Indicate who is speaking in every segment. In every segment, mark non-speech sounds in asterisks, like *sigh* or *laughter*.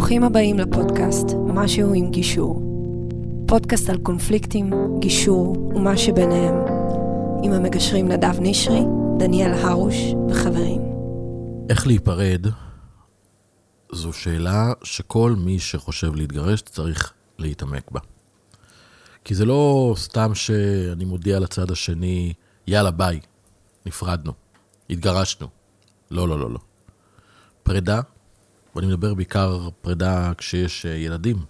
Speaker 1: ברוכים הבאים לפודקאסט משהו עם גישור. פודקאסט על קונפליקטים, גישור ומה שביניהם. עם המגשרים נדב נשרי, דניאל הרוש וחברים.
Speaker 2: איך להיפרד זו שאלה שכל מי שחושב להתגרש צריך להתעמק בה. כי זה לא סתם שאני מודיע לצד השני, יאללה ביי, נפרדנו, התגרשנו. לא, לא, לא, לא. פרידה, ואני מדבר בעיקר פרידה כשיש אה, ילדים,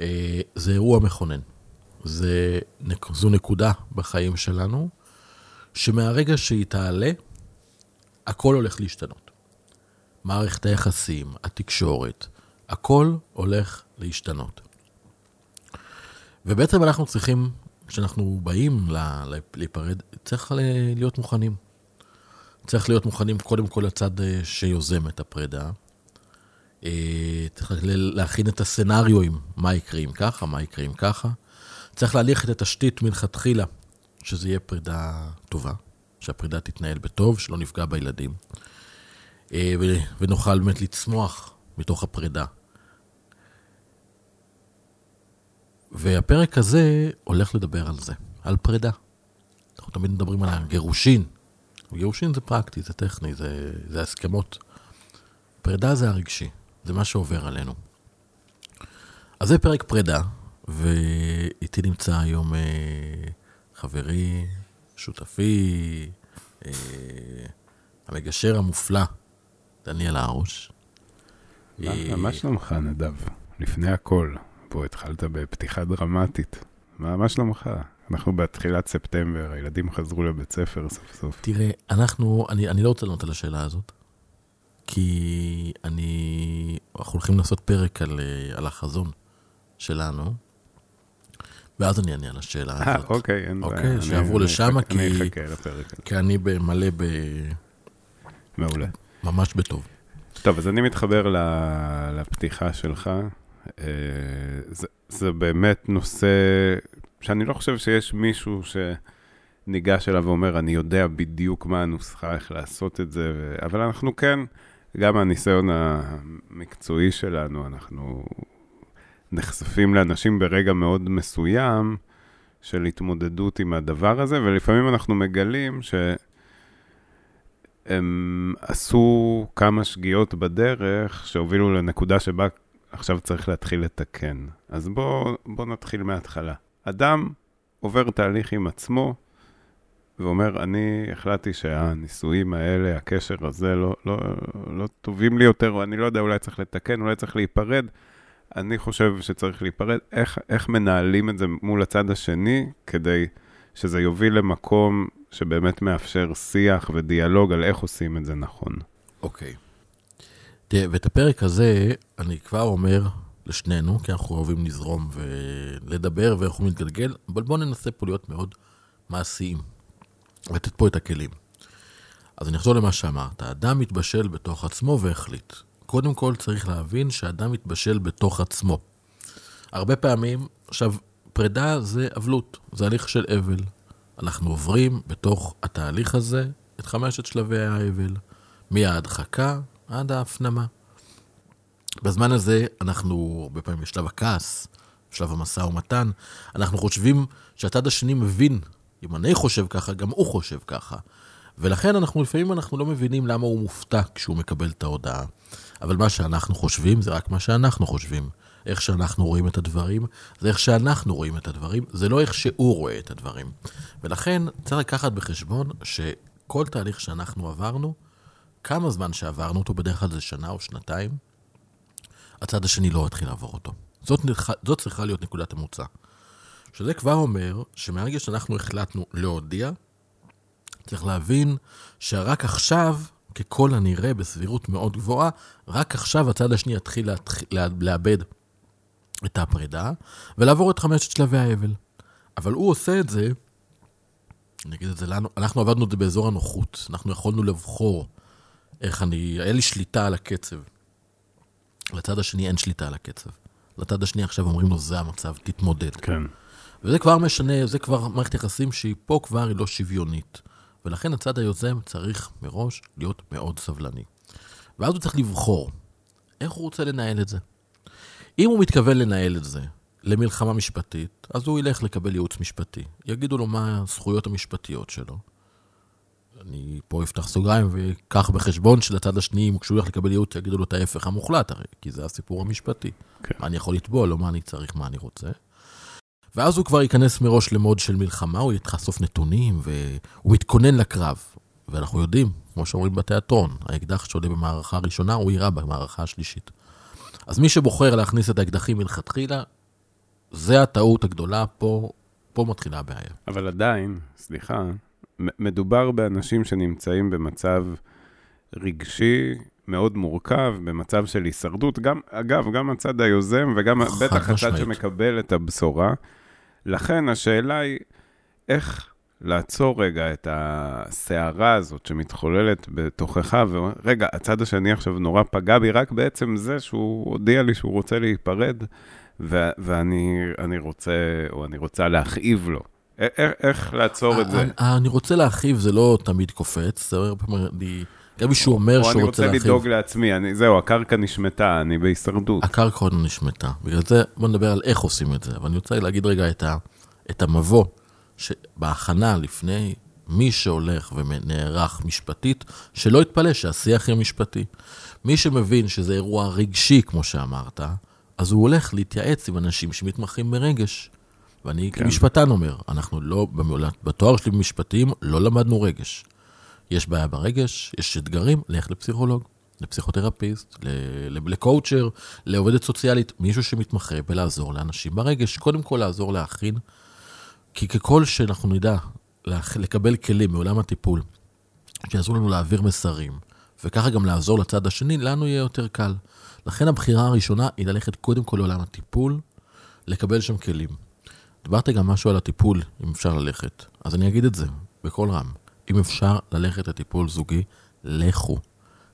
Speaker 2: אה, זה אירוע מכונן. זה, זו נקודה בחיים שלנו, שמהרגע שהיא תעלה, הכל הולך להשתנות. מערכת היחסים, התקשורת, הכל הולך להשתנות. ובעצם אנחנו צריכים, כשאנחנו באים להיפרד, צריך להיות מוכנים. צריך להיות מוכנים קודם כל לצד אה, שיוזם את הפרידה. אה, צריך להכין את הסצנריואים, מה יקרה אם ככה, מה יקרה אם ככה. צריך להניח את התשתית מלכתחילה, שזה יהיה פרידה טובה, שהפרידה תתנהל בטוב, שלא נפגע בילדים. אה, ונוכל באמת לצמוח מתוך הפרידה. והפרק הזה הולך לדבר על זה, על פרידה. אנחנו תמיד מדברים על הגירושין. גירושין זה פרקטי, זה טכני, זה, זה הסכמות. פרידה זה הרגשי, זה מה שעובר עלינו. אז זה פרק פרידה, ואיתי נמצא היום אה, חברי, שותפי, אה, המגשר המופלא, דניאל הרוש.
Speaker 3: מה שלומך, נדב? לפני הכל, פה התחלת בפתיחה דרמטית. מה שלומך? אנחנו בתחילת ספטמבר, הילדים חזרו לבית ספר סוף סוף.
Speaker 2: תראה, אנחנו, אני, אני לא רוצה לענות על השאלה הזאת, כי אני, אנחנו הולכים לעשות פרק על, על החזון שלנו, ואז אני אענה על השאלה
Speaker 3: 아, הזאת. אה, אוקיי, אין
Speaker 2: בעיה. אוקיי, שיעברו לשם, כי...
Speaker 3: אני אחכה לפרק הזה.
Speaker 2: כי אני מלא ב...
Speaker 3: מעולה.
Speaker 2: ממש בטוב.
Speaker 3: טוב, אז אני מתחבר לפתיחה שלך. אה, זה, זה באמת נושא שאני לא חושב שיש מישהו שניגש אליו ואומר, אני יודע בדיוק מה הנוסחה, איך לעשות את זה, ו... אבל אנחנו כן, גם מהניסיון המקצועי שלנו, אנחנו נחשפים לאנשים ברגע מאוד מסוים של התמודדות עם הדבר הזה, ולפעמים אנחנו מגלים שהם עשו כמה שגיאות בדרך שהובילו לנקודה שבה עכשיו צריך להתחיל לתקן. אז בואו בוא נתחיל מההתחלה. אדם עובר תהליך עם עצמו ואומר, אני החלטתי שהנישואים האלה, הקשר הזה, לא, לא, לא טובים לי יותר, או אני לא יודע, אולי צריך לתקן, אולי צריך להיפרד. אני חושב שצריך להיפרד. איך, איך מנהלים את זה מול הצד השני, כדי שזה יוביל למקום שבאמת מאפשר שיח ודיאלוג על איך עושים את זה נכון.
Speaker 2: אוקיי. Okay. ואת הפרק הזה, אני כבר אומר, לשנינו, כי אנחנו אוהבים לזרום ולדבר ואיך הוא מתגלגל, אבל בואו ננסה פה להיות מאוד מעשיים, לתת פה את הכלים. אז אני אחזור למה שאמרת, אדם מתבשל בתוך עצמו והחליט. קודם כל צריך להבין שאדם מתבשל בתוך עצמו. הרבה פעמים, עכשיו, פרידה זה אבלות, זה הליך של אבל. אנחנו עוברים בתוך התהליך הזה את חמשת שלבי האבל, מההדחקה עד ההפנמה. בזמן הזה אנחנו הרבה פעמים בשלב הכעס, בשלב המשא ומתן, אנחנו חושבים שהצד השני מבין, אם אני חושב ככה, גם הוא חושב ככה. ולכן אנחנו לפעמים אנחנו לא מבינים למה הוא מופתע כשהוא מקבל את ההודעה. אבל מה שאנחנו חושבים זה רק מה שאנחנו חושבים. איך שאנחנו רואים את הדברים, זה איך שאנחנו רואים את הדברים, זה לא איך שהוא רואה את הדברים. ולכן צריך לקחת בחשבון שכל תהליך שאנחנו עברנו, כמה זמן שעברנו אותו, בדרך כלל זה שנה או שנתיים, הצד השני לא יתחיל לעבור אותו. זאת, זאת צריכה להיות נקודת המוצא. שזה כבר אומר שמהרגע שאנחנו החלטנו להודיע, צריך להבין שרק עכשיו, ככל הנראה בסבירות מאוד גבוהה, רק עכשיו הצד השני יתחיל לאבד את הפרידה ולעבור את חמשת שלבי האבל. אבל הוא עושה את זה, אני אגיד את זה לנו, אנחנו עבדנו את זה באזור הנוחות, אנחנו יכולנו לבחור איך אני, היה לי שליטה על הקצב. לצד השני אין שליטה על הקצב. לצד השני עכשיו אומרים לו, זה המצב, תתמודד.
Speaker 3: כן.
Speaker 2: וזה כבר משנה, זה כבר מערכת יחסים שהיא פה כבר היא לא שוויונית. ולכן הצד היוזם צריך מראש להיות מאוד סבלני. ואז הוא צריך לבחור איך הוא רוצה לנהל את זה. אם הוא מתכוון לנהל את זה למלחמה משפטית, אז הוא ילך לקבל ייעוץ משפטי. יגידו לו מה הזכויות המשפטיות שלו. אני פה אפתח סוגריים ואקח בחשבון שלצד השני, כשהוא ילך לקבל ייעוץ, יגידו לו את ההפך המוחלט הרי, כי זה הסיפור המשפטי.
Speaker 3: כן.
Speaker 2: מה אני יכול לתבוע, לא מה אני צריך, מה אני רוצה. ואז הוא כבר ייכנס מראש למוד של מלחמה, הוא יתחשוף נתונים, והוא מתכונן לקרב. ואנחנו יודעים, כמו שאומרים בתיאטרון, האקדח שעולה במערכה הראשונה, הוא יירה במערכה השלישית. אז מי שבוחר להכניס את האקדחים מלכתחילה, זה הטעות הגדולה, פה, פה מתחילה הבעיה.
Speaker 3: אבל עדיין, סליחה, מדובר באנשים שנמצאים במצב רגשי מאוד מורכב, במצב של הישרדות. גם, אגב, גם הצד היוזם וגם בטח הצד. שמקבל את הבשורה. לכן השאלה היא, איך לעצור רגע את הסערה הזאת שמתחוללת בתוכך, ורגע, הצד השני עכשיו נורא פגע בי, רק בעצם זה שהוא הודיע לי שהוא רוצה להיפרד, ו- ואני אני רוצה, או אני רוצה להכאיב לו. א- א- איך לעצור את זה?
Speaker 2: אני- אני רוצה להרחיב, זה לא תמיד קופץ, זה הרבה פעמים, גם מישהו אומר
Speaker 3: או
Speaker 2: שהוא
Speaker 3: אני
Speaker 2: רוצה
Speaker 3: רוצה
Speaker 2: להרחיב.
Speaker 3: לדאוג לעצמי, אני, זהו, הקרקע נשמטה, אני בהישרדות.
Speaker 2: הקרקע עוד נשמטה. בגלל זה בוא נדבר על איך עושים את זה. אבל אני רוצה להגיד רגע את, ה, את המבוא, שבהכנה לפני מי שהולך ונערך משפטית, שלא יתפלא שהשיח יהיה משפטי. מי שמבין שזה אירוע רגשי, כמו שאמרת, אז הוא הולך להתייעץ עם אנשים שמתמחים ברגש. ואני
Speaker 3: כן.
Speaker 2: כמשפטן אומר, אנחנו לא, בתואר שלי במשפטים, לא למדנו רגש. יש בעיה ברגש, יש אתגרים, לך לפסיכולוג, לפסיכותרפיסט, לקואוצ'ר, לעובדת סוציאלית, מישהו שמתמחה בלעזור לאנשים ברגש. קודם כל לעזור להכין, כי ככל שאנחנו נדע לקבל כלים מעולם הטיפול, שיעזרו לנו להעביר מסרים, וככה גם לעזור לצד השני, לנו יהיה יותר קל. לכן הבחירה הראשונה היא ללכת קודם כל לעולם הטיפול, לקבל שם כלים. דיברת גם משהו על הטיפול, אם אפשר ללכת. אז אני אגיד את זה בקול רם. אם אפשר ללכת לטיפול זוגי, לכו.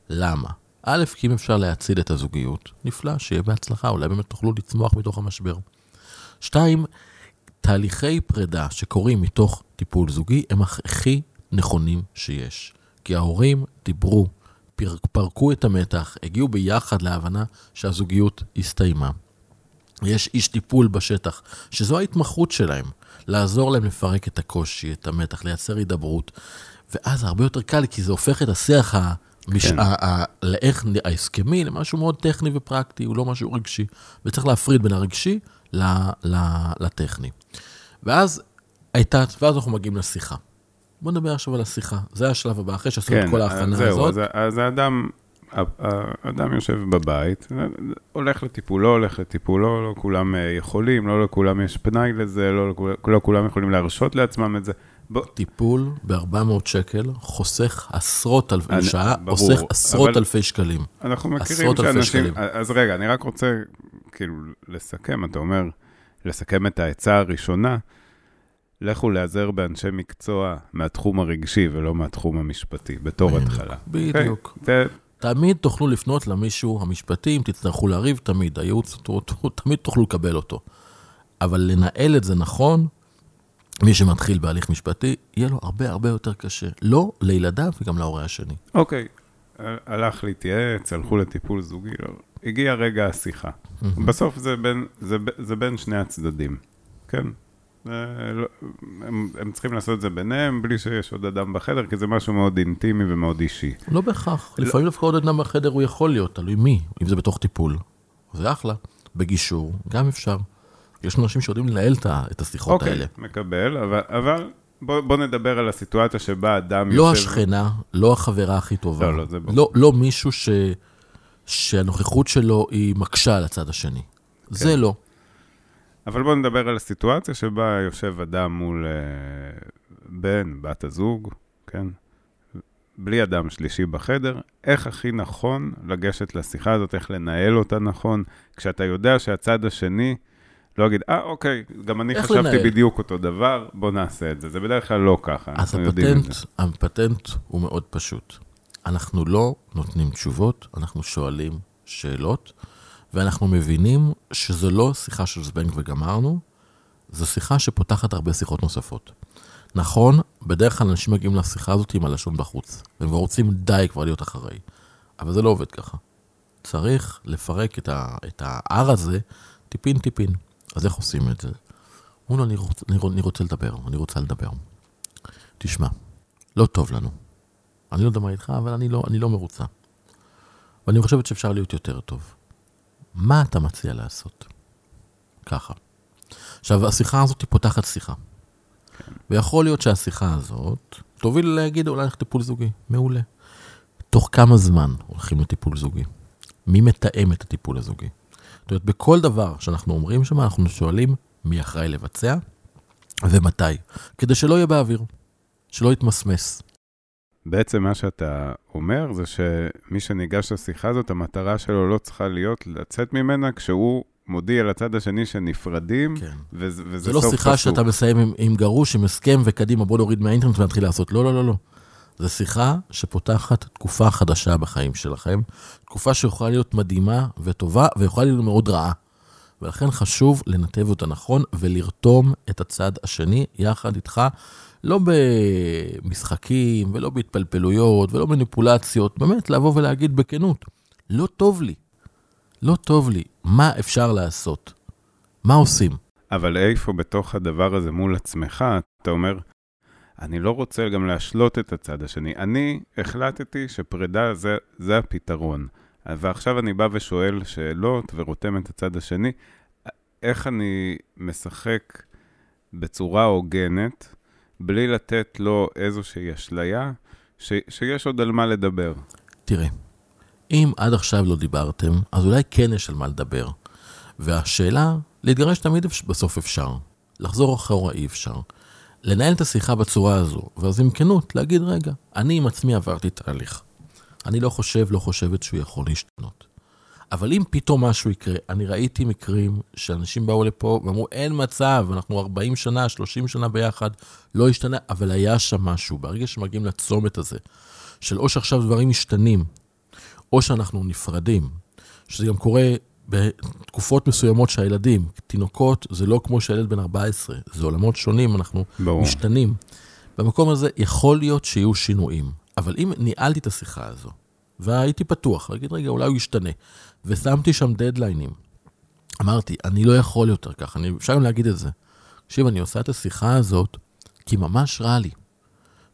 Speaker 2: למה? א', כי אם אפשר להציל את הזוגיות, נפלא, שיהיה בהצלחה, אולי באמת תוכלו לצמוח מתוך המשבר. שתיים, תהליכי פרידה שקורים מתוך טיפול זוגי הם הכי נכונים שיש. כי ההורים דיברו, פר- פרקו את המתח, הגיעו ביחד להבנה שהזוגיות הסתיימה. יש איש טיפול בשטח, שזו ההתמחות שלהם, לעזור להם לפרק את הקושי, את המתח, לייצר הידברות, ואז זה הרבה יותר קל, כי זה הופך את השיח המש...
Speaker 3: כן.
Speaker 2: ה... ה... לאיך... ההסכמי למשהו מאוד טכני ופרקטי, הוא לא משהו רגשי, וצריך להפריד בין הרגשי ל... ל... לטכני. ואז הייתה, ואז אנחנו מגיעים לשיחה. בוא נדבר עכשיו על השיחה, זה השלב הבא, אחרי שעשינו את כל ההכנה
Speaker 3: זהו,
Speaker 2: הזאת.
Speaker 3: אז, אז האדם, ה- האדם יושב בבית, הולך לטיפול, לא הולך לטיפול, לא, לא כולם אה, יכולים, לא לכולם יש פנאי לזה, לא, לא כולם יכולים להרשות לעצמם את זה. בוא,
Speaker 2: טיפול ב-400 שקל חוסך עשרות אלפי,
Speaker 3: אני-
Speaker 2: שעה,
Speaker 3: ברור,
Speaker 2: חוסך עשרות אלפי שקלים.
Speaker 3: אנחנו מכירים
Speaker 2: עשרות אלפי
Speaker 3: שאנשים...
Speaker 2: שקלים.
Speaker 3: אז רגע, אני רק רוצה כאילו לסכם, אתה אומר, לסכם את העצה הראשונה, לכו להיעזר באנשי מקצוע מהתחום הרגשי ולא מהתחום המשפטי, בתור
Speaker 2: בדיוק,
Speaker 3: התחלה.
Speaker 2: בדיוק.
Speaker 3: אוקיי? זה-
Speaker 2: תמיד תוכלו לפנות למישהו המשפטי, אם תצטרכו לריב, תמיד. הייעוץ, *laughs* תמיד תוכלו לקבל אותו. אבל לנהל את זה נכון, מי שמתחיל בהליך משפטי, יהיה לו הרבה הרבה יותר קשה. לא לילדיו וגם להורה השני.
Speaker 3: אוקיי, הלך להתייעץ, הלכו לטיפול זוגי, לא, הגיע רגע השיחה. בסוף זה בין, זה, זה בין שני הצדדים, כן? זה לא- הם, הם צריכים לעשות את זה ביניהם, בלי שיש עוד אדם בחדר, כי זה משהו מאוד אינטימי ומאוד אישי.
Speaker 2: לא בהכרח. לפעמים דווקא עוד אדם בחדר הוא יכול להיות, תלוי מי, אם זה בתוך טיפול. זה אחלה. בגישור, גם אפשר. יש אנשים שיודעים לנהל את השיחות
Speaker 3: אוקיי,
Speaker 2: האלה.
Speaker 3: מקבל, אבל, אבל בוא, בוא נדבר על הסיטואציה שבה אדם
Speaker 2: לא
Speaker 3: יושב...
Speaker 2: השכנה, לא החברה הכי טובה.
Speaker 3: לא, לא, זה ברור.
Speaker 2: לא, לא מישהו ש... שהנוכחות שלו היא מקשה על הצד השני.
Speaker 3: כן.
Speaker 2: זה לא.
Speaker 3: אבל בוא נדבר על הסיטואציה שבה יושב אדם מול אה, בן, בת הזוג, כן? בלי אדם שלישי בחדר, איך הכי נכון לגשת לשיחה הזאת, איך לנהל אותה נכון, כשאתה יודע שהצד השני לא יגיד, אה, אוקיי, גם אני חשבתי
Speaker 2: לנהל?
Speaker 3: בדיוק אותו דבר, בוא נעשה את זה. זה בדרך כלל לא ככה,
Speaker 2: אז
Speaker 3: אנחנו יודעים את
Speaker 2: הפטנט,
Speaker 3: זה.
Speaker 2: הפטנט הוא מאוד פשוט. אנחנו לא נותנים תשובות, אנחנו שואלים שאלות, ואנחנו מבינים שזו לא שיחה של זבנג וגמרנו, זו שיחה שפותחת הרבה שיחות נוספות. נכון, בדרך כלל אנשים מגיעים לשיחה הזאת עם הלשון בחוץ, והם כבר רוצים די כבר להיות אחראי, אבל זה לא עובד ככה. צריך לפרק את, ה, את ה-R הזה טיפין טיפין. אז איך עושים את זה? אומרים לו, אני, אני רוצה לדבר, אני רוצה לדבר. תשמע, לא טוב לנו. אני לא יודע מה איתך, אבל אני לא, אני לא מרוצה. ואני חושבת שאפשר להיות יותר טוב. מה אתה מציע לעשות? ככה. עכשיו, השיחה הזאת היא פותחת שיחה. ויכול להיות שהשיחה הזאת תוביל להגיד אולי נלך טיפול זוגי. מעולה. תוך כמה זמן הולכים לטיפול זוגי? מי מתאם את הטיפול הזוגי? זאת אומרת, בכל דבר שאנחנו אומרים שם, אנחנו שואלים מי אחראי לבצע ומתי, כדי שלא יהיה באוויר, שלא יתמסמס.
Speaker 3: בעצם מה שאתה אומר זה שמי שניגש לשיחה הזאת, המטרה שלו לא צריכה להיות לצאת ממנה כשהוא מודיע לצד השני שנפרדים,
Speaker 2: כן.
Speaker 3: וזה, וזה
Speaker 2: זה לא
Speaker 3: סוף
Speaker 2: שיחה
Speaker 3: פסוק.
Speaker 2: שאתה מסיים עם, עם גרוש, עם הסכם וקדימה, בוא נוריד מהאינטרנט ונתחיל לעשות. לא, לא, לא, לא. זו שיחה שפותחת תקופה חדשה בחיים שלכם, תקופה שיכולה להיות מדהימה וטובה, ויכולה להיות מאוד רעה. ולכן חשוב לנתב אותה נכון ולרתום את הצד השני יחד איתך, לא במשחקים ולא בהתפלפלויות ולא מניפולציות, באמת לבוא ולהגיד בכנות, לא טוב לי, לא טוב לי, מה אפשר לעשות? מה עושים?
Speaker 3: אבל איפה בתוך הדבר הזה מול עצמך, אתה אומר, אני לא רוצה גם להשלות את הצד השני. אני החלטתי שפרידה זה, זה הפתרון. ועכשיו אני בא ושואל שאלות ורותם את הצד השני, איך אני משחק בצורה הוגנת, בלי לתת לו איזושהי אשליה, ש, שיש עוד על מה לדבר.
Speaker 2: תראה, אם עד עכשיו לא דיברתם, אז אולי כן יש על מה לדבר. והשאלה, להתגרש תמיד בסוף אפשר. לחזור אחורה אי אפשר. לנהל את השיחה בצורה הזו, ואז עם כנות, להגיד, רגע, אני עם עצמי עברתי תהליך. אני לא חושב, לא חושבת שהוא יכול להשתנות. אבל אם פתאום משהו יקרה, אני ראיתי מקרים שאנשים באו לפה ואמרו, אין מצב, אנחנו 40 שנה, 30 שנה ביחד, לא השתנה, אבל היה שם משהו. ברגע שמגיעים לצומת הזה, של או שעכשיו דברים משתנים, או שאנחנו נפרדים, שזה גם קורה בתקופות מסוימות שהילדים, תינוקות, זה לא כמו שהילד בן 14, זה עולמות שונים, אנחנו
Speaker 3: ברור.
Speaker 2: משתנים. במקום הזה יכול להיות שיהיו שינויים, אבל אם ניהלתי את השיחה הזו, והייתי פתוח, להגיד, רגע, אולי הוא ישתנה, ושמתי שם דדליינים, אמרתי, אני לא יכול יותר ככה, אני, אפשר גם להגיד את זה. תקשיב, אני עושה את השיחה הזאת כי ממש רע לי.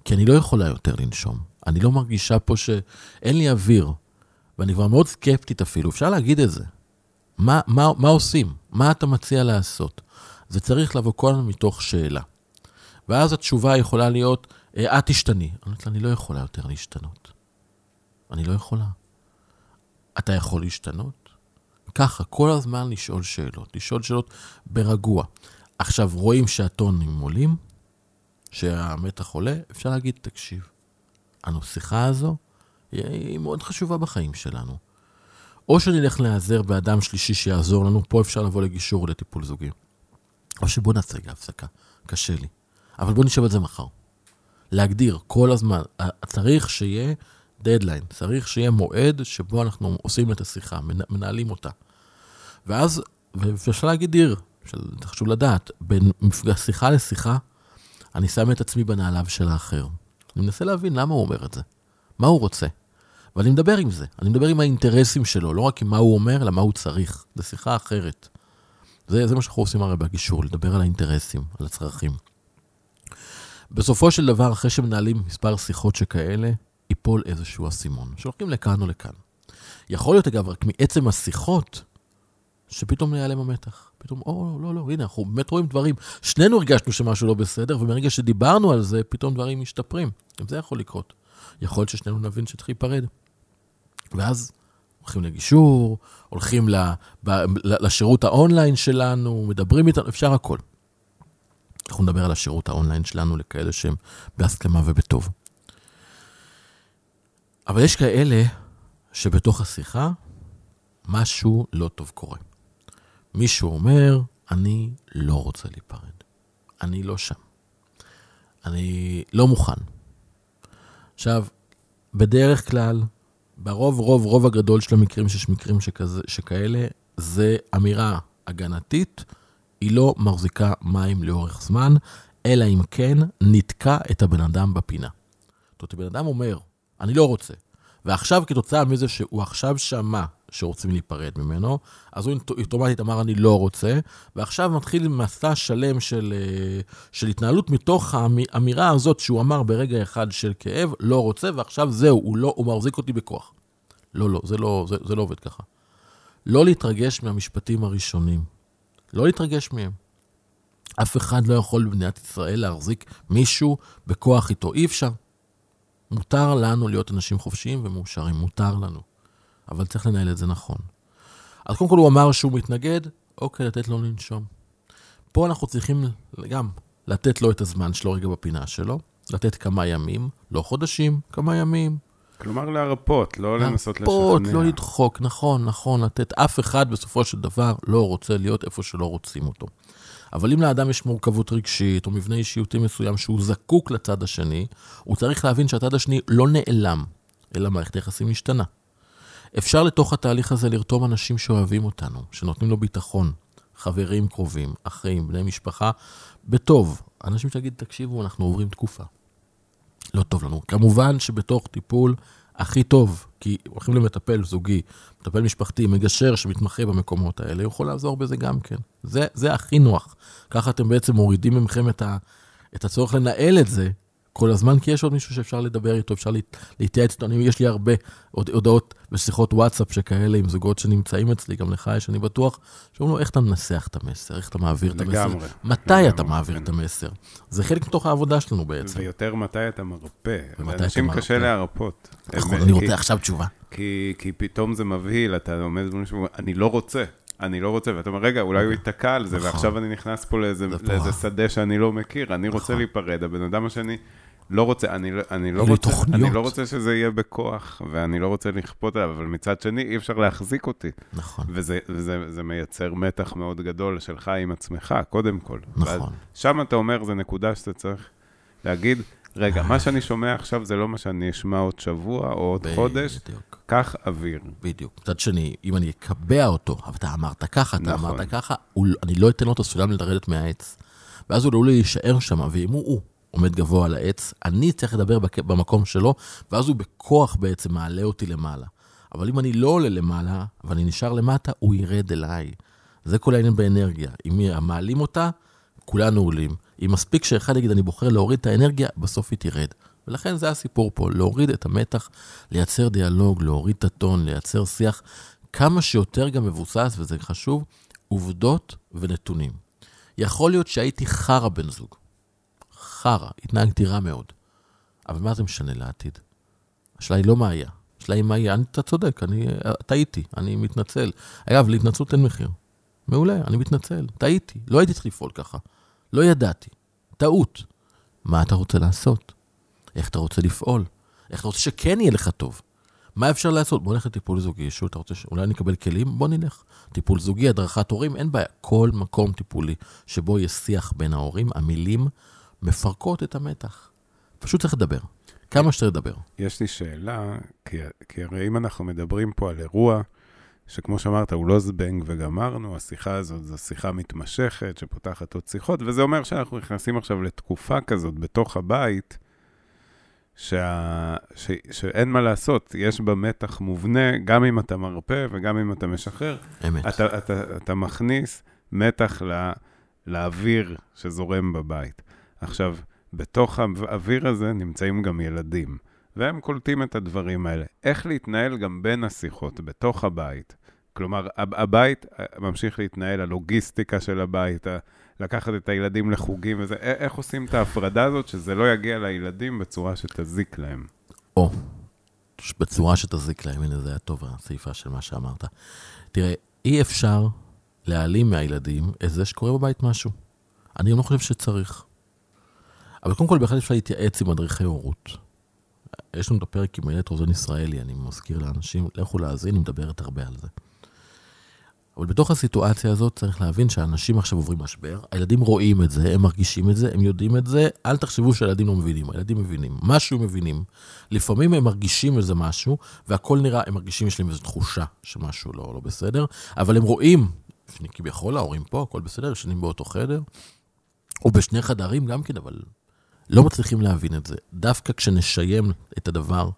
Speaker 2: כי אני לא יכולה יותר לנשום. אני לא מרגישה פה שאין לי אוויר, ואני כבר מאוד סקפטית אפילו, אפשר להגיד את זה. מה, מה, מה עושים? מה אתה מציע לעשות? זה צריך לבוא כל הזמן מתוך שאלה. ואז התשובה יכולה להיות, "אה, את תשתני. אני אומרת לה, אני לא יכולה יותר להשתנות. אני לא יכולה. אתה יכול להשתנות? ככה, כל הזמן לשאול שאלות, לשאול שאלות ברגוע. עכשיו, רואים שהטונים עולים, שהמתח עולה, אפשר להגיד, תקשיב, הנשיחה הזו היא, מאוד חשובה בחיים שלנו. או שנלך להיעזר באדם שלישי שיעזור לנו, פה אפשר לבוא לגישור לטיפול זוגי. או שבוא נעשה רגע הפסקה, קשה לי. אבל בוא נשב על זה מחר. להגדיר כל הזמן, צריך שיהיה דדליין, צריך שיהיה מועד שבו אנחנו עושים את השיחה, מנ- מנהלים אותה. ואז, ואפשר להגיד של- חשוב לדעת, בין שיחה לשיחה, אני שם את עצמי בנעליו של האחר. אני מנסה להבין למה הוא אומר את זה, מה הוא רוצה. ואני מדבר עם זה, אני מדבר עם האינטרסים שלו, לא רק עם מה הוא אומר, אלא מה הוא צריך. זו שיחה אחרת. זה, זה מה שאנחנו עושים הרי בגישור, לדבר על האינטרסים, על הצרכים. בסופו של דבר, אחרי שמנהלים מספר שיחות שכאלה, ייפול איזשהו אסימון, שהולכים לכאן או לכאן. יכול להיות, אגב, רק מעצם השיחות, שפתאום ייעלם המתח. פתאום, או, לא, לא, הנה, אנחנו באמת רואים דברים. שנינו הרגשנו שמשהו לא בסדר, ומרגע שדיברנו על זה, פתאום דברים משתפרים. גם זה יכול לקרות. יכול להיות ששנינו נבין שצריך להיפרד. ואז הולכים לגישור, הולכים לשירות האונליין שלנו, מדברים איתנו, אפשר הכל. אנחנו נדבר על השירות האונליין שלנו לכאלה שהם בהסכמה ובטוב. אבל יש כאלה שבתוך השיחה משהו לא טוב קורה. מישהו אומר, אני לא רוצה להיפרד. אני לא שם. אני לא מוכן. עכשיו, בדרך כלל, ברוב, רוב, רוב הגדול של המקרים שיש מקרים שכזה, שכאלה, זה אמירה הגנתית, היא לא מחזיקה מים לאורך זמן, אלא אם כן נתקע את הבן אדם בפינה. זאת אומרת, בן אדם אומר, אני לא רוצה, ועכשיו, כתוצאה מזה שהוא עכשיו שמע שרוצים להיפרד ממנו, אז הוא אוטומטית אמר, אני לא רוצה, ועכשיו מתחיל מסע שלם של, אה, של התנהלות מתוך האמירה הזאת שהוא אמר ברגע אחד של כאב, לא רוצה, ועכשיו זהו, הוא, לא, הוא מחזיק אותי בכוח. לא, לא, זה לא, זה, זה לא עובד ככה. לא להתרגש מהמשפטים הראשונים. לא להתרגש מהם. אף אחד לא יכול במדינת ישראל להחזיק מישהו בכוח איתו. אי אפשר. מותר לנו להיות אנשים חופשיים ומאושרים, מותר לנו. אבל צריך לנהל את זה נכון. אז קודם כל הוא אמר שהוא מתנגד, אוקיי, לתת לו לנשום. פה אנחנו צריכים גם לתת לו את הזמן שלו רגע בפינה שלו, לתת כמה ימים, לא חודשים, כמה ימים.
Speaker 3: כלומר להרפות, לא לנסות לשכנע.
Speaker 2: להרפות, לא לדחוק, נכון, נכון, לתת. אף אחד בסופו של דבר לא רוצה להיות איפה שלא רוצים אותו. אבל אם לאדם יש מורכבות רגשית או מבנה אישיותי מסוים שהוא זקוק לצד השני, הוא צריך להבין שהצד השני לא נעלם, אלא מערכת היחסים משתנה. אפשר לתוך התהליך הזה לרתום אנשים שאוהבים אותנו, שנותנים לו ביטחון, חברים קרובים, אחים, בני משפחה, בטוב. אנשים שיגיד, תקשיבו, אנחנו עוברים תקופה. לא טוב לנו. כמובן שבתוך טיפול הכי טוב, כי הולכים למטפל זוגי, מטפל משפחתי, מגשר שמתמחה במקומות האלה, יכול לעזור בזה גם כן. זה, זה הכי נוח. ככה אתם בעצם מורידים ממכם את, ה, את הצורך לנהל את זה כל הזמן, כי יש עוד מישהו שאפשר לדבר איתו, אפשר להתייעץ איתו. יש לי הרבה הודעות ושיחות וואטסאפ שכאלה עם זוגות שנמצאים אצלי, גם לך יש, אני בטוח, שאומרים לו, איך אתה מנסח את המסר, איך אתה מעביר את המסר. לגמרי. מתי לגמרי, אתה מעביר כן. את המסר? זה חלק מתוך העבודה שלנו בעצם.
Speaker 3: ויותר מתי אתה מרפא. לאנשים קשה להרפות.
Speaker 2: נכון, אני רוצה עכשיו תשובה.
Speaker 3: כי, כי פתאום זה מבהיל, אתה עומד ומשהו, אני לא רוצה. אני לא רוצה, ואתה אומר, רגע, אולי הוא אוקיי. ייתקע על זה, נכון. ועכשיו אני נכנס פה לאיזה, לאיזה שדה שאני לא מכיר, אני רוצה נכון. להיפרד, הבן אדם השני לא רוצה, אני, לא, אני, לא רוצה, אני לא רוצה שזה יהיה בכוח, ואני לא רוצה לכפות עליו, אבל מצד שני, אי אפשר להחזיק אותי.
Speaker 2: נכון.
Speaker 3: וזה, וזה, וזה מייצר מתח מאוד גדול שלך עם עצמך, קודם כל.
Speaker 2: נכון.
Speaker 3: שם אתה אומר, זו נקודה שאתה צריך להגיד, רגע, מה שאני שומע עכשיו זה לא מה שאני אשמע עוד שבוע או עוד בדיוק. חודש, קח אוויר.
Speaker 2: בדיוק. מצד שני, אם אני אקבע אותו, אבל אתה אמרת ככה, אתה נכון. אמרת ככה, הוא, אני לא אתן לו את הסולם לרדת מהעץ. ואז הוא לא יישאר שם, ואם הוא, הוא עומד גבוה על העץ, אני צריך לדבר במקום שלו, ואז הוא בכוח בעצם מעלה אותי למעלה. אבל אם אני לא עולה למעלה, ואני נשאר למטה, הוא ירד אליי. זה כל העניין באנרגיה. אם מעלים אותה, כולנו עולים. אם מספיק שאחד יגיד, אני בוחר להוריד את האנרגיה, בסוף היא תרד. ולכן זה הסיפור פה, להוריד את המתח, לייצר דיאלוג, להוריד את הטון, לייצר שיח כמה שיותר גם מבוסס, וזה חשוב, עובדות ונתונים. יכול להיות שהייתי חרא בן זוג. חרא, התנהגתי רע מאוד. אבל מה זה משנה לעתיד? השאלה היא לא מה היה, השאלה היא מה היה. אתה צודק, אני טעיתי, אני מתנצל. אגב, להתנצלות אין מחיר. מעולה, אני מתנצל, טעיתי, לא הייתי צריך לפעול ככה. לא ידעתי. טעות. מה אתה רוצה לעשות? איך אתה רוצה לפעול? איך אתה רוצה שכן יהיה לך טוב? מה אפשר לעשות? בוא נלך לטיפול זוגי, שוב, אתה רוצה שאולי נקבל כלים? בוא נלך. טיפול זוגי, הדרכת הורים, אין בעיה. כל מקום טיפולי שבו יש שיח בין ההורים, המילים מפרקות את המתח. פשוט צריך לדבר. כמה שאתה לדבר.
Speaker 3: יש לי שאלה, כי, כי הרי אם אנחנו מדברים פה על אירוע, שכמו שאמרת, הוא לא זבנג וגמרנו, השיחה הזאת זו שיחה מתמשכת שפותחת עוד שיחות, וזה אומר שאנחנו נכנסים עכשיו לתקופה כזאת בתוך הבית, שה... ש... שאין מה לעשות, יש בה מתח מובנה, גם אם אתה מרפא וגם אם אתה משחרר.
Speaker 2: אמת.
Speaker 3: אתה, אתה, אתה מכניס מתח לא... לאוויר שזורם בבית. עכשיו, בתוך האוויר הזה נמצאים גם ילדים, והם קולטים את הדברים האלה. איך להתנהל גם בין השיחות, בתוך הבית. כלומר, הבית אה, ממשיך להתנהל, הלוגיסטיקה של הבית, לקחת את הילדים לחוגים וזה, איך עושים את ההפרדה הזאת, שזה לא יגיע לילדים בצורה שתזיק להם?
Speaker 2: או, בצורה שתזיק להם, הנה זה היה טוב, הסעיפה של מה שאמרת. תראה, אי אפשר להעלים מהילדים את זה שקורה בבית משהו. אני לא חושב שצריך. אבל קודם כל, בהחלט אפשר להתייעץ עם מדריכי הורות. יש לנו את הפרק עם איילת רוזן ישראלי, אני מזכיר לאנשים, לכו להאזין, היא מדברת הרבה על זה. אבל בתוך הסיטואציה הזאת צריך להבין שאנשים עכשיו עוברים משבר, הילדים רואים את זה, הם מרגישים את זה, הם יודעים את זה, אל תחשבו שהילדים לא מבינים, הילדים מבינים, משהו מבינים. לפעמים הם מרגישים איזה משהו, והכל נראה, הם מרגישים, יש להם איזו תחושה שמשהו לא, לא בסדר, אבל הם רואים, כביכול ההורים פה, הכל בסדר, ישנים באותו חדר, או בשני חדרים גם כן, אבל לא מצליחים להבין את זה. דווקא כשנשיים את הדבר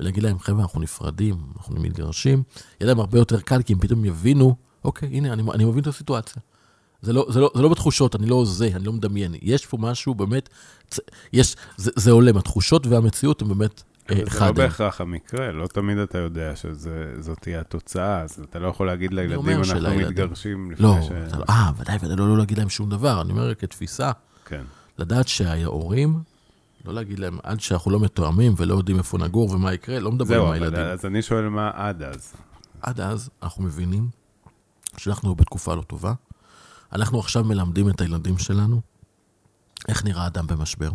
Speaker 2: ולהגיד להם, חבר'ה, אנחנו נפרדים, אנחנו מתגרשים, יהיה להם הרבה יותר קל, כי הם פתאום יבינו, אוקיי, הנה, אני, אני מבין את הסיטואציה. זה לא, זה, לא, זה לא בתחושות, אני לא זה, אני לא מדמיין. יש פה משהו באמת, יש, זה, זה הולם, התחושות והמציאות הם באמת
Speaker 3: אה, אחד. זה לא בהכרח המקרה, לא תמיד אתה יודע שזאת תהיה התוצאה, אז אתה לא יכול להגיד לילדים, אנחנו מתגרשים לפני
Speaker 2: לא, ש... לא, אה, ודאי, ודאי, לא להגיד להם שום דבר. אני אומר כתפיסה,
Speaker 3: כן.
Speaker 2: לדעת שההורים, לא להגיד להם, עד שאנחנו לא מתואמים ולא יודעים איפה נגור ומה יקרה, לא מדבר עם הילדים.
Speaker 3: זהו, אז אני שואל מה עד אז.
Speaker 2: עד אז אנחנו מבינים שאנחנו בתקופה לא טובה. אנחנו עכשיו מלמדים את הילדים שלנו איך נראה אדם במשבר.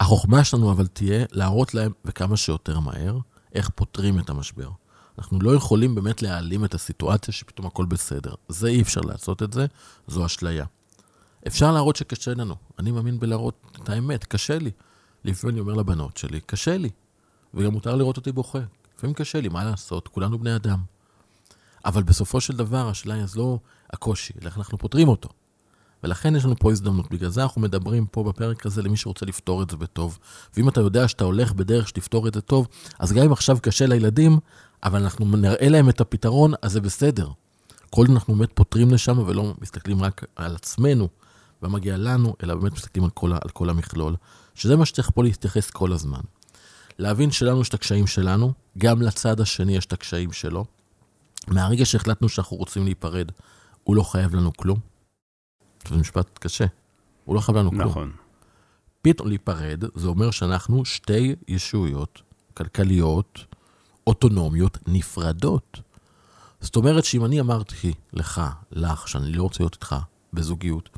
Speaker 2: החוכמה שלנו אבל תהיה להראות להם וכמה שיותר מהר איך פותרים את המשבר. אנחנו לא יכולים באמת להעלים את הסיטואציה שפתאום הכל בסדר. זה אי אפשר לעשות את זה, זו אשליה. אפשר להראות שקשה לנו. אני מאמין בלהראות את האמת, קשה לי. לפעמים אני אומר לבנות שלי, קשה לי. וגם מותר לראות אותי בוכה. לפעמים קשה לי, מה לעשות? כולנו בני אדם. אבל בסופו של דבר, השאלה היא אז לא הקושי, אלא איך אנחנו פותרים אותו. ולכן יש לנו פה הזדמנות. בגלל זה אנחנו מדברים פה בפרק הזה למי שרוצה לפתור את זה בטוב. ואם אתה יודע שאתה הולך בדרך שתפתור את זה טוב, אז גם אם עכשיו קשה לילדים, אבל אנחנו נראה להם את הפתרון, אז זה בסדר. כל זה אנחנו באמת פותרים לשם ולא מסתכלים רק על עצמנו, מה מגיע לנו, אלא באמת מסתכלים על כל, על כל המכלול, שזה מה שצריך פה להתייחס כל הזמן. להבין שלנו יש את הקשיים שלנו, גם לצד השני יש את הקשיים שלו. מהרגע שהחלטנו שאנחנו רוצים להיפרד, הוא לא חייב לנו כלום. זה משפט קשה. הוא לא חייב לנו כלום.
Speaker 3: נכון.
Speaker 2: פתאום להיפרד, זה אומר שאנחנו שתי ישויות כלכליות, אוטונומיות, נפרדות. זאת אומרת שאם אני אמרתי לך, לך, שאני לא רוצה להיות איתך בזוגיות,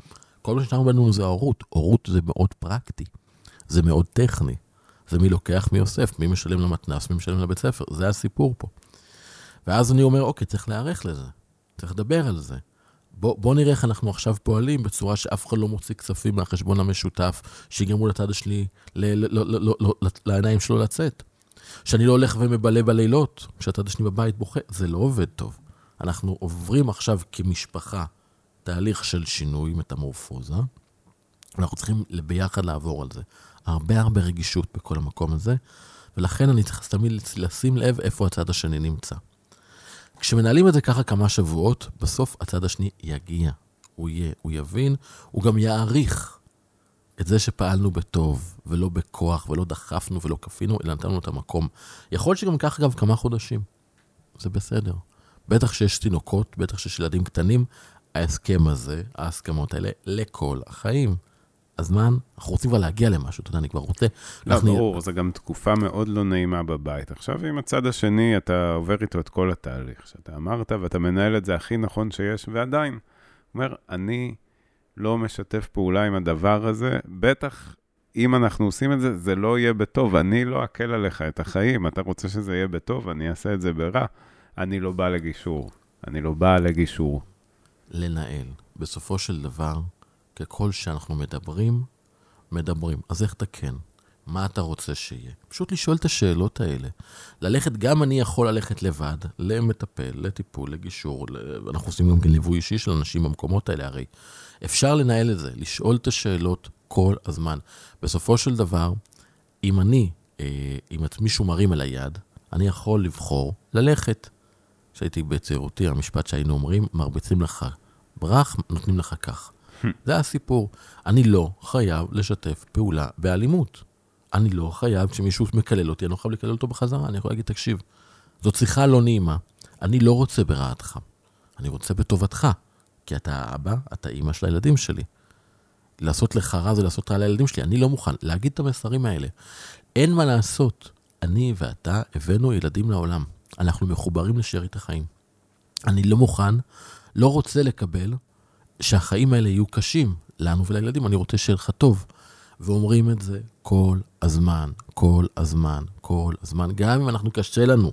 Speaker 2: כל מה שנשאר בינינו זה ההורות. הורות זה מאוד פרקטי, זה מאוד טכני. זה מי לוקח, מי אוסף, מי משלם למתנ"ס, מי משלם לבית ספר, זה הסיפור פה. ואז אני אומר, אוקיי, צריך להיערך לזה, צריך לדבר על זה. בוא, בוא נראה איך אנחנו עכשיו פועלים בצורה שאף אחד לא מוציא כספים מהחשבון המשותף, שיגרמו לצד השני, לעיניים שלו לצאת. שאני לא הולך ומבלה בלילות, כשהצד השני בבית בוכה, זה לא עובד טוב. אנחנו עוברים עכשיו כמשפחה תהליך של שינוי, מטמורפוזה, ואנחנו צריכים ביחד לעבור על זה. הרבה הרבה רגישות בכל המקום הזה, ולכן אני צריך תמיד לשים לב איפה הצד השני נמצא. כשמנהלים את זה ככה כמה שבועות, בסוף הצד השני יגיע, הוא יהיה, הוא יבין, הוא גם יעריך את זה שפעלנו בטוב, ולא בכוח, ולא דחפנו ולא כפינו, אלא נתנו את המקום. יכול להיות שגם ככה גם כמה חודשים, זה בסדר. בטח שיש תינוקות, בטח שיש ילדים קטנים, ההסכם הזה, ההסכמות האלה, לכל החיים. הזמן, אנחנו רוצים כבר להגיע למשהו, אתה יודע, אני כבר רוצה...
Speaker 3: לא, ברור, זו גם תקופה מאוד לא נעימה בבית. עכשיו, עם הצד השני, אתה עובר איתו את כל התהליך שאתה אמרת, ואתה מנהל את זה הכי נכון שיש, ועדיין, אומר, אני לא משתף פעולה עם הדבר הזה, בטח אם אנחנו עושים את זה, זה לא יהיה בטוב. אני לא אקל עליך את החיים, אתה רוצה שזה יהיה בטוב, אני אעשה את זה ברע. אני לא בא לגישור. אני לא בא לגישור.
Speaker 2: לנהל. בסופו של דבר, ככל שאנחנו מדברים, מדברים. אז איך תקן? מה אתה רוצה שיהיה? פשוט לשאול את השאלות האלה. ללכת, גם אני יכול ללכת לבד, למטפל, לטיפול, לגישור, אנחנו עושים גם כן ליווי אישי של אנשים במקומות האלה, הרי אפשר לנהל את זה, לשאול את השאלות כל הזמן. בסופו של דבר, אם אני, אה, אם מישהו מרים אל היד, אני יכול לבחור ללכת. כשהייתי בצעירותי, המשפט שהיינו אומרים, מרביצים לך ברח, נותנים לך כך. זה הסיפור. אני לא חייב לשתף פעולה באלימות. אני לא חייב, כשמישהו מקלל אותי, אני לא חייב לקלל אותו בחזרה. אני יכול להגיד, תקשיב, זאת שיחה לא נעימה. אני לא רוצה ברעתך, אני רוצה בטובתך. כי אתה האבא, אתה אימא של הילדים שלי. לעשות לך רע זה לעשות רע לילדים שלי. אני לא מוכן להגיד את המסרים האלה. אין מה לעשות. אני ואתה הבאנו ילדים לעולם. אנחנו מחוברים לשארית החיים. אני לא מוכן, לא רוצה לקבל שהחיים האלה יהיו קשים לנו ולילדים, אני רוצה שיהיה לך טוב. ואומרים את זה כל הזמן, כל הזמן, כל הזמן, גם אם אנחנו קשה לנו.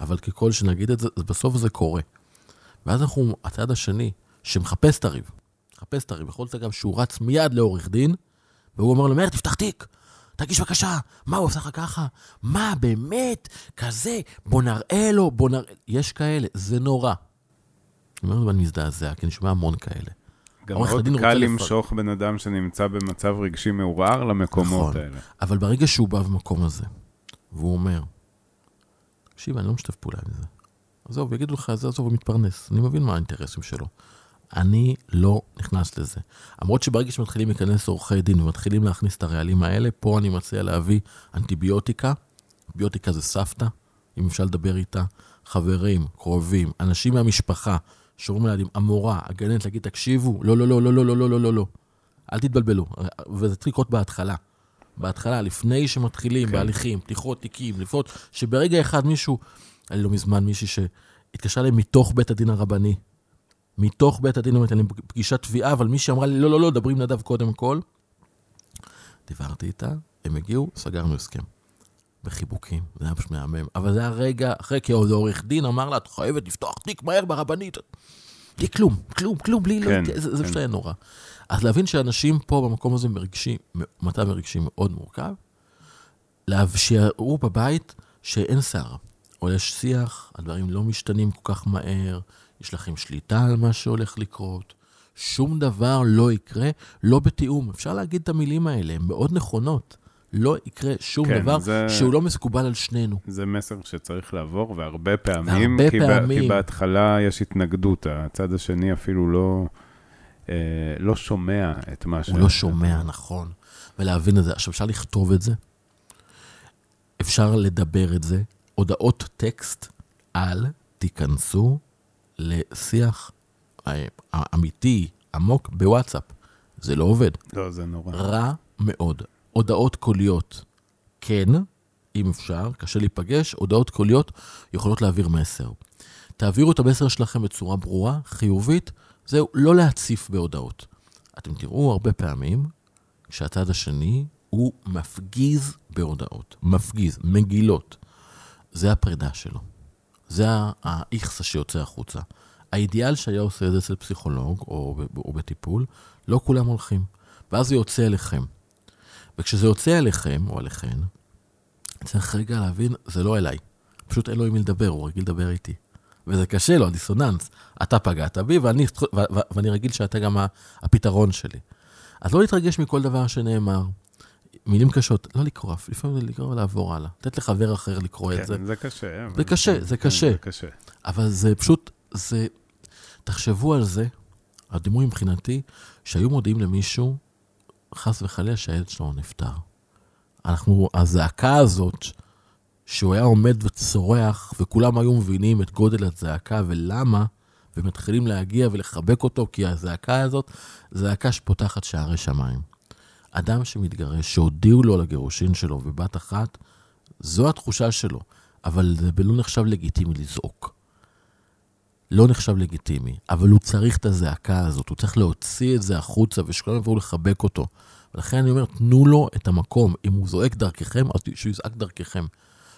Speaker 2: אבל ככל שנגיד את זה, בסוף זה קורה. ואז אנחנו, הצד השני, שמחפש את הריב, מחפש את הריב, יכול להיות גם שהוא רץ מיד לעורך דין, והוא אומר לו, מאיר, תפתח תיק, תגיש בקשה, מה הוא עושה לך ככה? מה, באמת? כזה? בוא נראה לו, בוא נראה... יש כאלה, זה נורא. אני אומר, אני מזדעזע, כי אני שומע המון כאלה.
Speaker 3: גם מאוד קל למשוך בן אדם שנמצא במצב רגשי מעורער למקומות נכון, האלה.
Speaker 2: אבל ברגע שהוא בא במקום הזה, והוא אומר, תקשיב, אני לא משתף פעולה עם זה. עזוב, יגידו לך, זה עזוב, הוא מתפרנס. אני מבין מה האינטרסים שלו. אני לא נכנס לזה. למרות שברגע שמתחילים להיכנס עורכי דין ומתחילים להכניס את הרעלים האלה, פה אני מציע להביא אנטיביוטיקה. אנטיביוטיקה זה סבתא, אם אפשר לדבר איתה. חברים, קרובים, אנשים מהמשפחה, שאומרים לילדים, המורה, הגננת, להגיד, תקשיבו, לא, לא, לא, לא, לא, לא, לא, לא, לא, לא. אל תתבלבלו. וזה צריך לקרות בהתחלה. בהתחלה, לפני שמתחילים
Speaker 3: כן.
Speaker 2: בהליכים, פתיחות תיקים, לפחות, שברגע אחד מישהו, היה לי לא מזמן מישהי שהתקשרה אליי מתוך בית הדין הרבני. מתוך בית הדין, אומרת, אני בפגישת תביעה, אבל מישהי אמרה לי, לא, לא, לא, דברי עם נדב קודם כל. דיברתי איתה, הם הגיעו, סגרנו הסכם. בחיבוקים, זה היה פשוט מהמם. אבל זה היה רגע, אחרי כי עוד עורך דין אמר לה, את חייבת לפתוח תיק מהר ברבנית. בלי כלום, כלום, כלום, בלי,
Speaker 3: כן,
Speaker 2: לא, זה, זה
Speaker 3: כן.
Speaker 2: פשוט היה נורא. אז להבין שאנשים פה במקום הזה מרגשים, מצב מרגשי מאוד מורכב, שיראו בבית שאין סערה, או יש שיח, הדברים לא משתנים כל כך מהר, יש לכם שליטה על מה שהולך לקרות, שום דבר לא יקרה, לא בתיאום. אפשר להגיד את המילים האלה, הן מאוד נכונות. לא יקרה שום
Speaker 3: כן,
Speaker 2: דבר
Speaker 3: זה-
Speaker 2: שהוא לא מקובל על שנינו.
Speaker 3: זה מסר שצריך לעבור, והרבה פעמים,
Speaker 2: והרבה
Speaker 3: כי, ב-
Speaker 2: פעמים.
Speaker 3: כי בהתחלה יש התנגדות, הצד השני אפילו לא, אה, לא שומע את מה ש...
Speaker 2: הוא לא שומע נכון, ולהבין את זה. עכשיו, אפשר לכתוב את זה, אפשר לדבר את זה, הודעות טקסט, אל תיכנסו לשיח אה, אמיתי, עמוק, בוואטסאפ. זה לא עובד.
Speaker 3: לא, זה נורא.
Speaker 2: רע מאוד. הודעות קוליות, כן, אם אפשר, קשה להיפגש, הודעות קוליות יכולות להעביר מסר. תעבירו את המסר שלכם בצורה ברורה, חיובית, זהו, לא להציף בהודעות. אתם תראו הרבה פעמים שהצד השני הוא מפגיז בהודעות. מפגיז, מגילות. זה הפרידה שלו. זה האיכסה שיוצא החוצה. האידיאל שהיה עושה את זה אצל פסיכולוג או, או בטיפול, לא כולם הולכים. ואז זה יוצא אליכם. וכשזה יוצא אליכם, או עליכן, צריך רגע להבין, זה לא אליי. פשוט אין לו עם מי לדבר, הוא רגיל לדבר איתי. וזה קשה לו, הדיסוננס. אתה פגעת בי, ואני, ואני רגיל שאתה גם הפתרון שלי. אז לא להתרגש מכל דבר שנאמר. מילים קשות, לא לקרוא, לפעמים זה לקרוא ולעבור הלאה. לתת לחבר אחר לקרוא את זה.
Speaker 3: כן, זה קשה.
Speaker 2: זה קשה, זה
Speaker 3: כן,
Speaker 2: קשה.
Speaker 3: זה קשה.
Speaker 2: אבל זה פשוט, זה... תחשבו על זה, הדימוי מבחינתי, שהיו מודיעים למישהו, חס וחלילה שהילד שלו נפטר. אנחנו, הזעקה הזאת, שהוא היה עומד וצורח, וכולם היו מבינים את גודל הזעקה ולמה, ומתחילים להגיע ולחבק אותו, כי הזעקה הזאת, זעקה שפותחת שערי שמיים. אדם שמתגרש, שהודיעו לו על הגירושין שלו בבת אחת, זו התחושה שלו, אבל זה לא נחשב לגיטימי לזעוק. לא נחשב לגיטימי, אבל הוא צריך את הזעקה הזאת, הוא צריך להוציא את זה החוצה ושכולם יבואו לחבק אותו. ולכן אני אומר, תנו לו את המקום. אם הוא זועק דרככם, אז שהוא יזעק דרככם.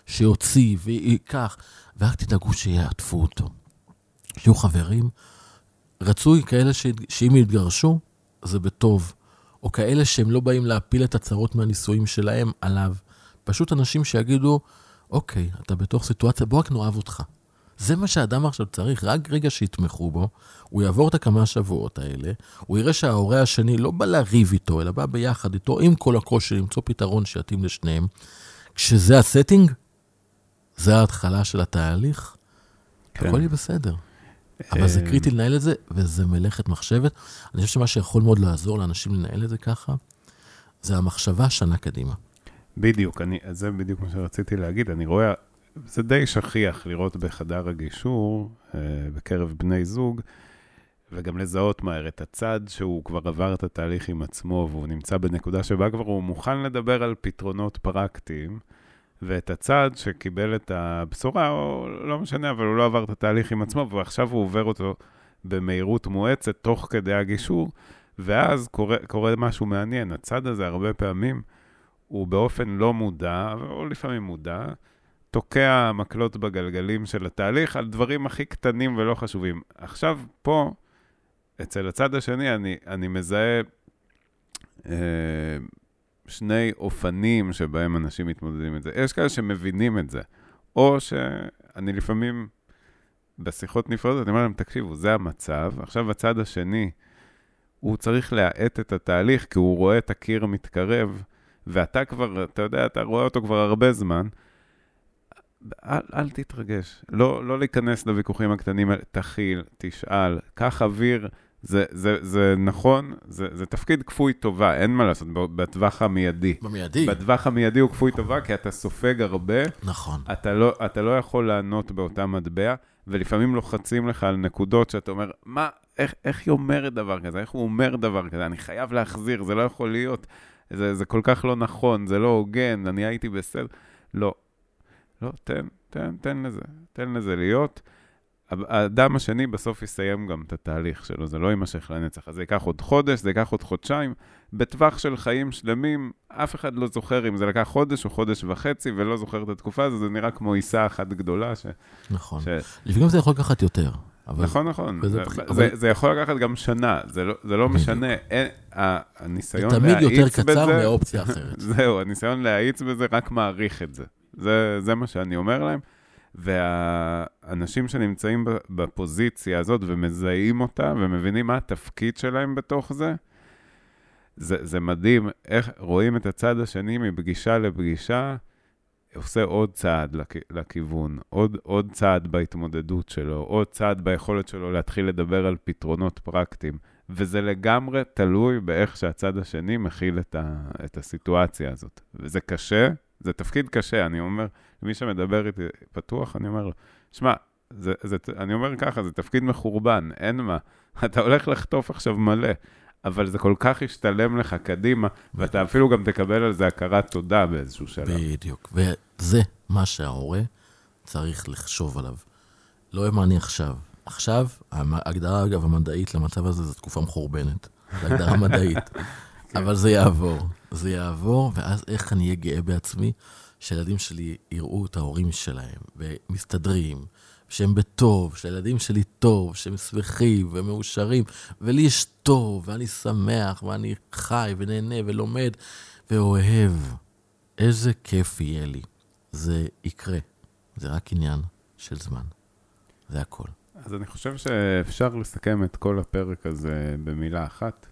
Speaker 2: שיוציא וייקח, ורק תדאגו שיעטפו אותו. שיהיו חברים. רצוי כאלה. שאם יתגרשו, זה בטוב. או כאלה שהם לא באים להפיל את הצרות מהנישואים שלהם עליו. פשוט אנשים שיגידו, אוקיי, אתה בתוך סיטואציה, בוא רק נאהב אותך. זה מה שהאדם עכשיו צריך, רק רגע שיתמכו בו, הוא יעבור את הכמה שבועות האלה, הוא יראה שההורה השני לא בא לריב איתו, אלא בא ביחד איתו, עם כל הקושי, למצוא פתרון שיתאים לשניהם. כשזה הסטינג, זה ההתחלה של התהליך,
Speaker 3: כן.
Speaker 2: הכל יהיה בסדר. אבל זה
Speaker 3: אה,
Speaker 2: קריטי לנהל את זה, וזה מלאכת מחשבת. אני חושב שמה שיכול מאוד לעזור לאנשים לנהל את זה ככה, זה המחשבה שנה קדימה.
Speaker 3: בדיוק, אני, זה בדיוק מה שרציתי להגיד. אני רואה, זה די שכיח לראות בחדר הגישור, אה, בקרב בני זוג, וגם לזהות מהר את הצד שהוא כבר עבר את התהליך עם עצמו, והוא נמצא בנקודה שבה כבר הוא מוכן לדבר על פתרונות פרקטיים, ואת הצד שקיבל את הבשורה, או לא משנה, אבל הוא לא עבר את התהליך עם עצמו, ועכשיו הוא עובר אותו במהירות מואצת תוך כדי הגישור, ואז קורה, קורה משהו מעניין. הצד הזה הרבה פעמים, הוא באופן לא מודע, או לפעמים מודע, תוקע מקלות בגלגלים של התהליך על דברים הכי קטנים ולא חשובים. עכשיו, פה, אצל הצד השני, אני, אני מזהה אה, שני אופנים שבהם אנשים מתמודדים עם זה. יש כאלה שמבינים את זה, או שאני לפעמים, בשיחות נפרדות, אני אומר להם, תקשיבו, זה המצב, עכשיו הצד השני, הוא צריך להאט את התהליך, כי הוא רואה את הקיר מתקרב, ואתה כבר, אתה יודע, אתה רואה אותו כבר הרבה זמן. אל, אל תתרגש. לא, לא להיכנס לוויכוחים הקטנים האלה, תכיל, תשאל, קח אוויר. זה, זה, זה נכון, זה, זה תפקיד כפוי טובה, אין מה לעשות, בטווח המיידי.
Speaker 2: במיידי.
Speaker 3: בטווח המיידי הוא כפוי טובה, כי אתה סופג הרבה.
Speaker 2: נכון.
Speaker 3: אתה לא, אתה לא יכול לענות באותה מטבע, ולפעמים לוחצים לך על נקודות שאתה אומר, מה, איך, איך היא אומרת דבר כזה? איך הוא אומר דבר כזה? אני חייב להחזיר, זה לא יכול להיות. זה, זה כל כך לא נכון, זה לא הוגן, אני הייתי בסדר. לא. לא, תן, תן, תן לזה, תן לזה להיות. האדם השני בסוף יסיים גם את התהליך שלו, זה לא יימשך לנצח. אז זה ייקח עוד חודש, זה ייקח עוד חודשיים. בטווח של חיים שלמים, אף אחד לא זוכר אם זה לקח חודש או חודש וחצי, ולא זוכר את התקופה הזו, זה נראה כמו עיסה אחת גדולה. ש...
Speaker 2: נכון. ש... לפעמים זה יכול לקחת יותר.
Speaker 3: אבל... נכון, נכון. זה, זה, אבל... זה, זה יכול לקחת גם שנה, זה לא, זה לא משנה. אין, הניסיון להאיץ בזה...
Speaker 2: זה תמיד יותר קצר מאופציה אחרת. *laughs*
Speaker 3: זהו, הניסיון להאיץ בזה רק מעריך את זה. זה, זה מה שאני אומר להם. והאנשים שנמצאים בפוזיציה הזאת ומזהים אותה ומבינים מה התפקיד שלהם בתוך זה, זה, זה מדהים איך רואים את הצד השני מפגישה לפגישה, עושה עוד צעד לכ, לכיוון, עוד, עוד צעד בהתמודדות שלו, עוד צעד ביכולת שלו להתחיל לדבר על פתרונות פרקטיים. וזה לגמרי תלוי באיך שהצד השני מכיל את, ה, את הסיטואציה הזאת. וזה קשה, זה תפקיד קשה, אני אומר, מי שמדבר איתי פתוח, אני אומר לו, שמע, זה, זה, אני אומר ככה, זה תפקיד מחורבן, אין מה. *laughs* אתה הולך לחטוף עכשיו מלא, אבל זה כל כך ישתלם לך קדימה, ואתה אפילו גם תקבל על זה הכרת תודה באיזשהו שלב.
Speaker 2: בדיוק, וזה מה שההורה צריך לחשוב עליו. לא מה אני עכשיו. עכשיו, ההגדרה, אגב, המדעית למצב הזה זו תקופה מחורבנת. זו הגדרה *laughs* מדעית. אבל זה יעבור. זה יעבור, ואז איך אני אהיה גאה בעצמי שהילדים שלי יראו את ההורים שלהם, ומסתדרים, שהם בטוב, שהילדים שלי טוב, שהם שמחים ומאושרים, ולי יש טוב, ואני שמח, ואני חי ונהנה ולומד ואוהב. איזה כיף יהיה לי. זה יקרה. זה רק עניין של זמן. זה הכל.
Speaker 3: אז אני חושב שאפשר לסכם את כל הפרק הזה במילה אחת,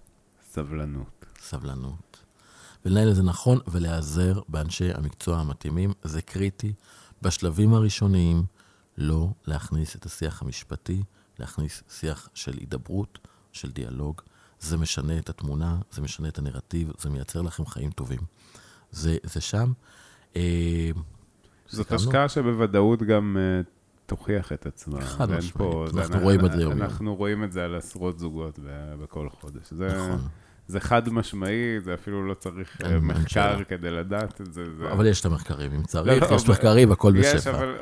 Speaker 3: סבלנות.
Speaker 2: סבלנות. ולנהל את זה נכון ולהיעזר באנשי המקצוע המתאימים, זה קריטי. בשלבים הראשוניים, לא להכניס את השיח המשפטי, להכניס שיח של הידברות, של דיאלוג. זה משנה את התמונה, זה משנה את הנרטיב, זה מייצר לכם חיים טובים. זה, זה שם.
Speaker 3: אה, זאת? השקעה שבוודאות גם uh, תוכיח את עצמה.
Speaker 2: חד משמעית, אנחנו רואים את זה יום.
Speaker 3: אנחנו רואים את זה על עשרות זוגות בכל חודש. זה... נכון. זה חד משמעי, זה אפילו לא צריך אה, מחקר כדי לדעת את זה.
Speaker 2: אבל יש את המחקרים, אם צריך, לא, יש מחקרים, הכל בשפע.
Speaker 3: יש, אבל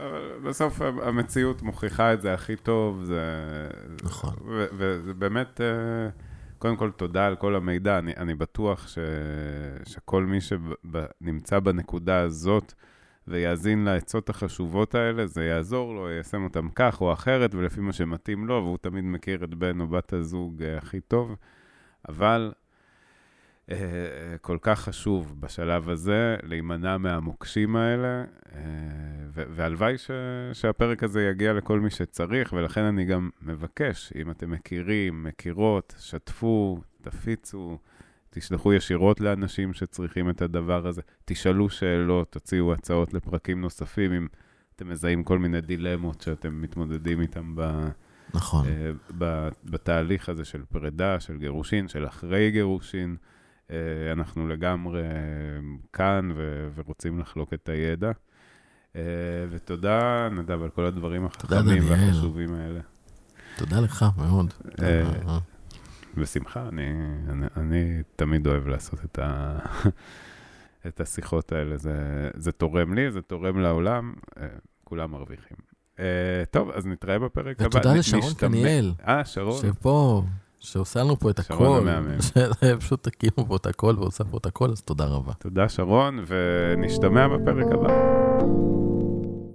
Speaker 3: בסוף המציאות מוכיחה את זה הכי טוב.
Speaker 2: נכון.
Speaker 3: וזה באמת, אה, קודם כל, תודה על כל המידע. אני בטוח שכל מי שנמצא בנקודה הזאת, ויאזין לעצות החשובות האלה, זה יעזור לו, יישם אותם כך או אחרת, ולפי מה שמתאים לו, והוא תמיד מכיר את בן או בת הזוג אה, הכי טוב. אבל כל כך חשוב בשלב הזה להימנע מהמוקשים האלה, אה, והלוואי ש, שהפרק הזה יגיע לכל מי שצריך, ולכן אני גם מבקש, אם אתם מכירים, מכירות, שתפו, תפיצו, תשלחו ישירות לאנשים שצריכים את הדבר הזה, תשאלו שאלות, תוציאו הצעות לפרקים נוספים, אם אתם מזהים כל מיני דילמות שאתם מתמודדים איתם ב...
Speaker 2: נכון.
Speaker 3: ב, בתהליך הזה של פרידה, של גירושין, של אחרי גירושין. אה, אנחנו לגמרי כאן ו- ורוצים לחלוק את הידע. אה, ותודה, נדב, על כל הדברים החכמים והחשובים האלה.
Speaker 2: תודה לך מאוד.
Speaker 3: אה, בשמחה, אני, אני, אני תמיד אוהב לעשות את, ה, *laughs* את השיחות האלה. זה, זה תורם לי, זה תורם לעולם, כולם מרוויחים. טוב, אז נתראה בפרק
Speaker 2: הבא. ותודה לשרון קניאל.
Speaker 3: אה, שרון.
Speaker 2: שפה שעושה לנו פה את הכל. *laughs* פשוט תקימו פה את הכל ועושה פה את הכל, אז תודה רבה.
Speaker 3: תודה, שרון, ונשתמע בפרק הבא.